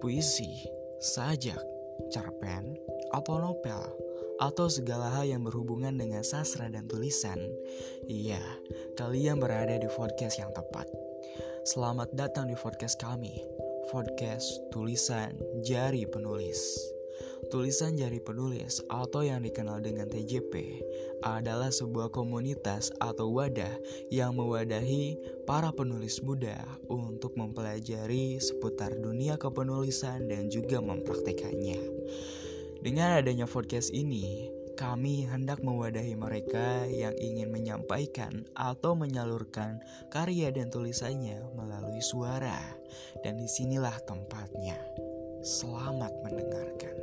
puisi, sajak, cerpen, atau novel, atau segala hal yang berhubungan dengan sastra dan tulisan. Iya, kalian berada di podcast yang tepat. Selamat datang di podcast kami, podcast tulisan jari penulis. Tulisan Jari Penulis atau yang dikenal dengan TJP adalah sebuah komunitas atau wadah yang mewadahi para penulis muda untuk mempelajari seputar dunia kepenulisan dan juga mempraktekannya. Dengan adanya podcast ini, kami hendak mewadahi mereka yang ingin menyampaikan atau menyalurkan karya dan tulisannya melalui suara. Dan di sinilah tempatnya. Selamat mendengarkan.